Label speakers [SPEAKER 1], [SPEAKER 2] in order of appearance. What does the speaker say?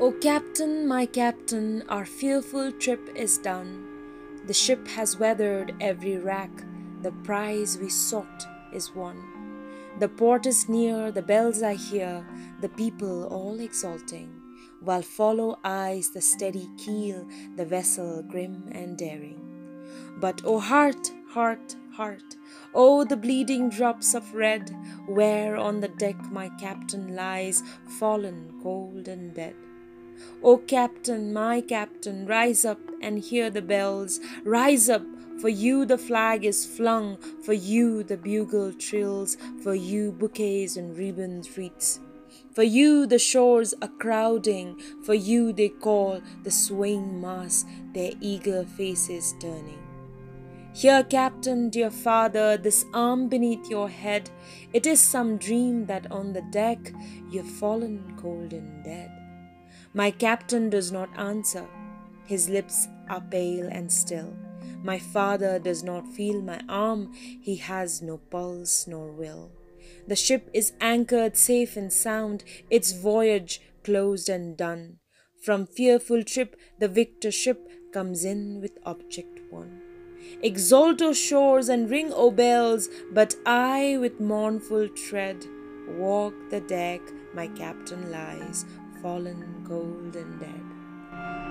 [SPEAKER 1] O Captain, my Captain, our fearful trip is done. The ship has weathered every rack, the prize we sought is won. The port is near, the bells I hear, the people all exulting, while follow eyes the steady keel, the vessel grim and daring. But, O heart, heart, heart, O the bleeding drops of red, where on the deck my captain lies, fallen cold and dead. O Captain, my Captain, rise up and hear the bells. Rise up, for you the flag is flung, for you the bugle trills, for you bouquets and ribbons wreaths. For you the shores are crowding, for you they call the swaying mass, their eager faces turning. Here, Captain, dear father, this arm beneath your head, it is some dream that on the deck you've fallen cold and dead. My captain does not answer. His lips are pale and still. My father does not feel my arm. He has no pulse nor will. The ship is anchored safe and sound, its voyage closed and done. From fearful trip, the victor ship comes in with object won. Exult, O shores, and ring, O bells, but I, with mournful tread, walk the deck my captain lies fallen cold and dead.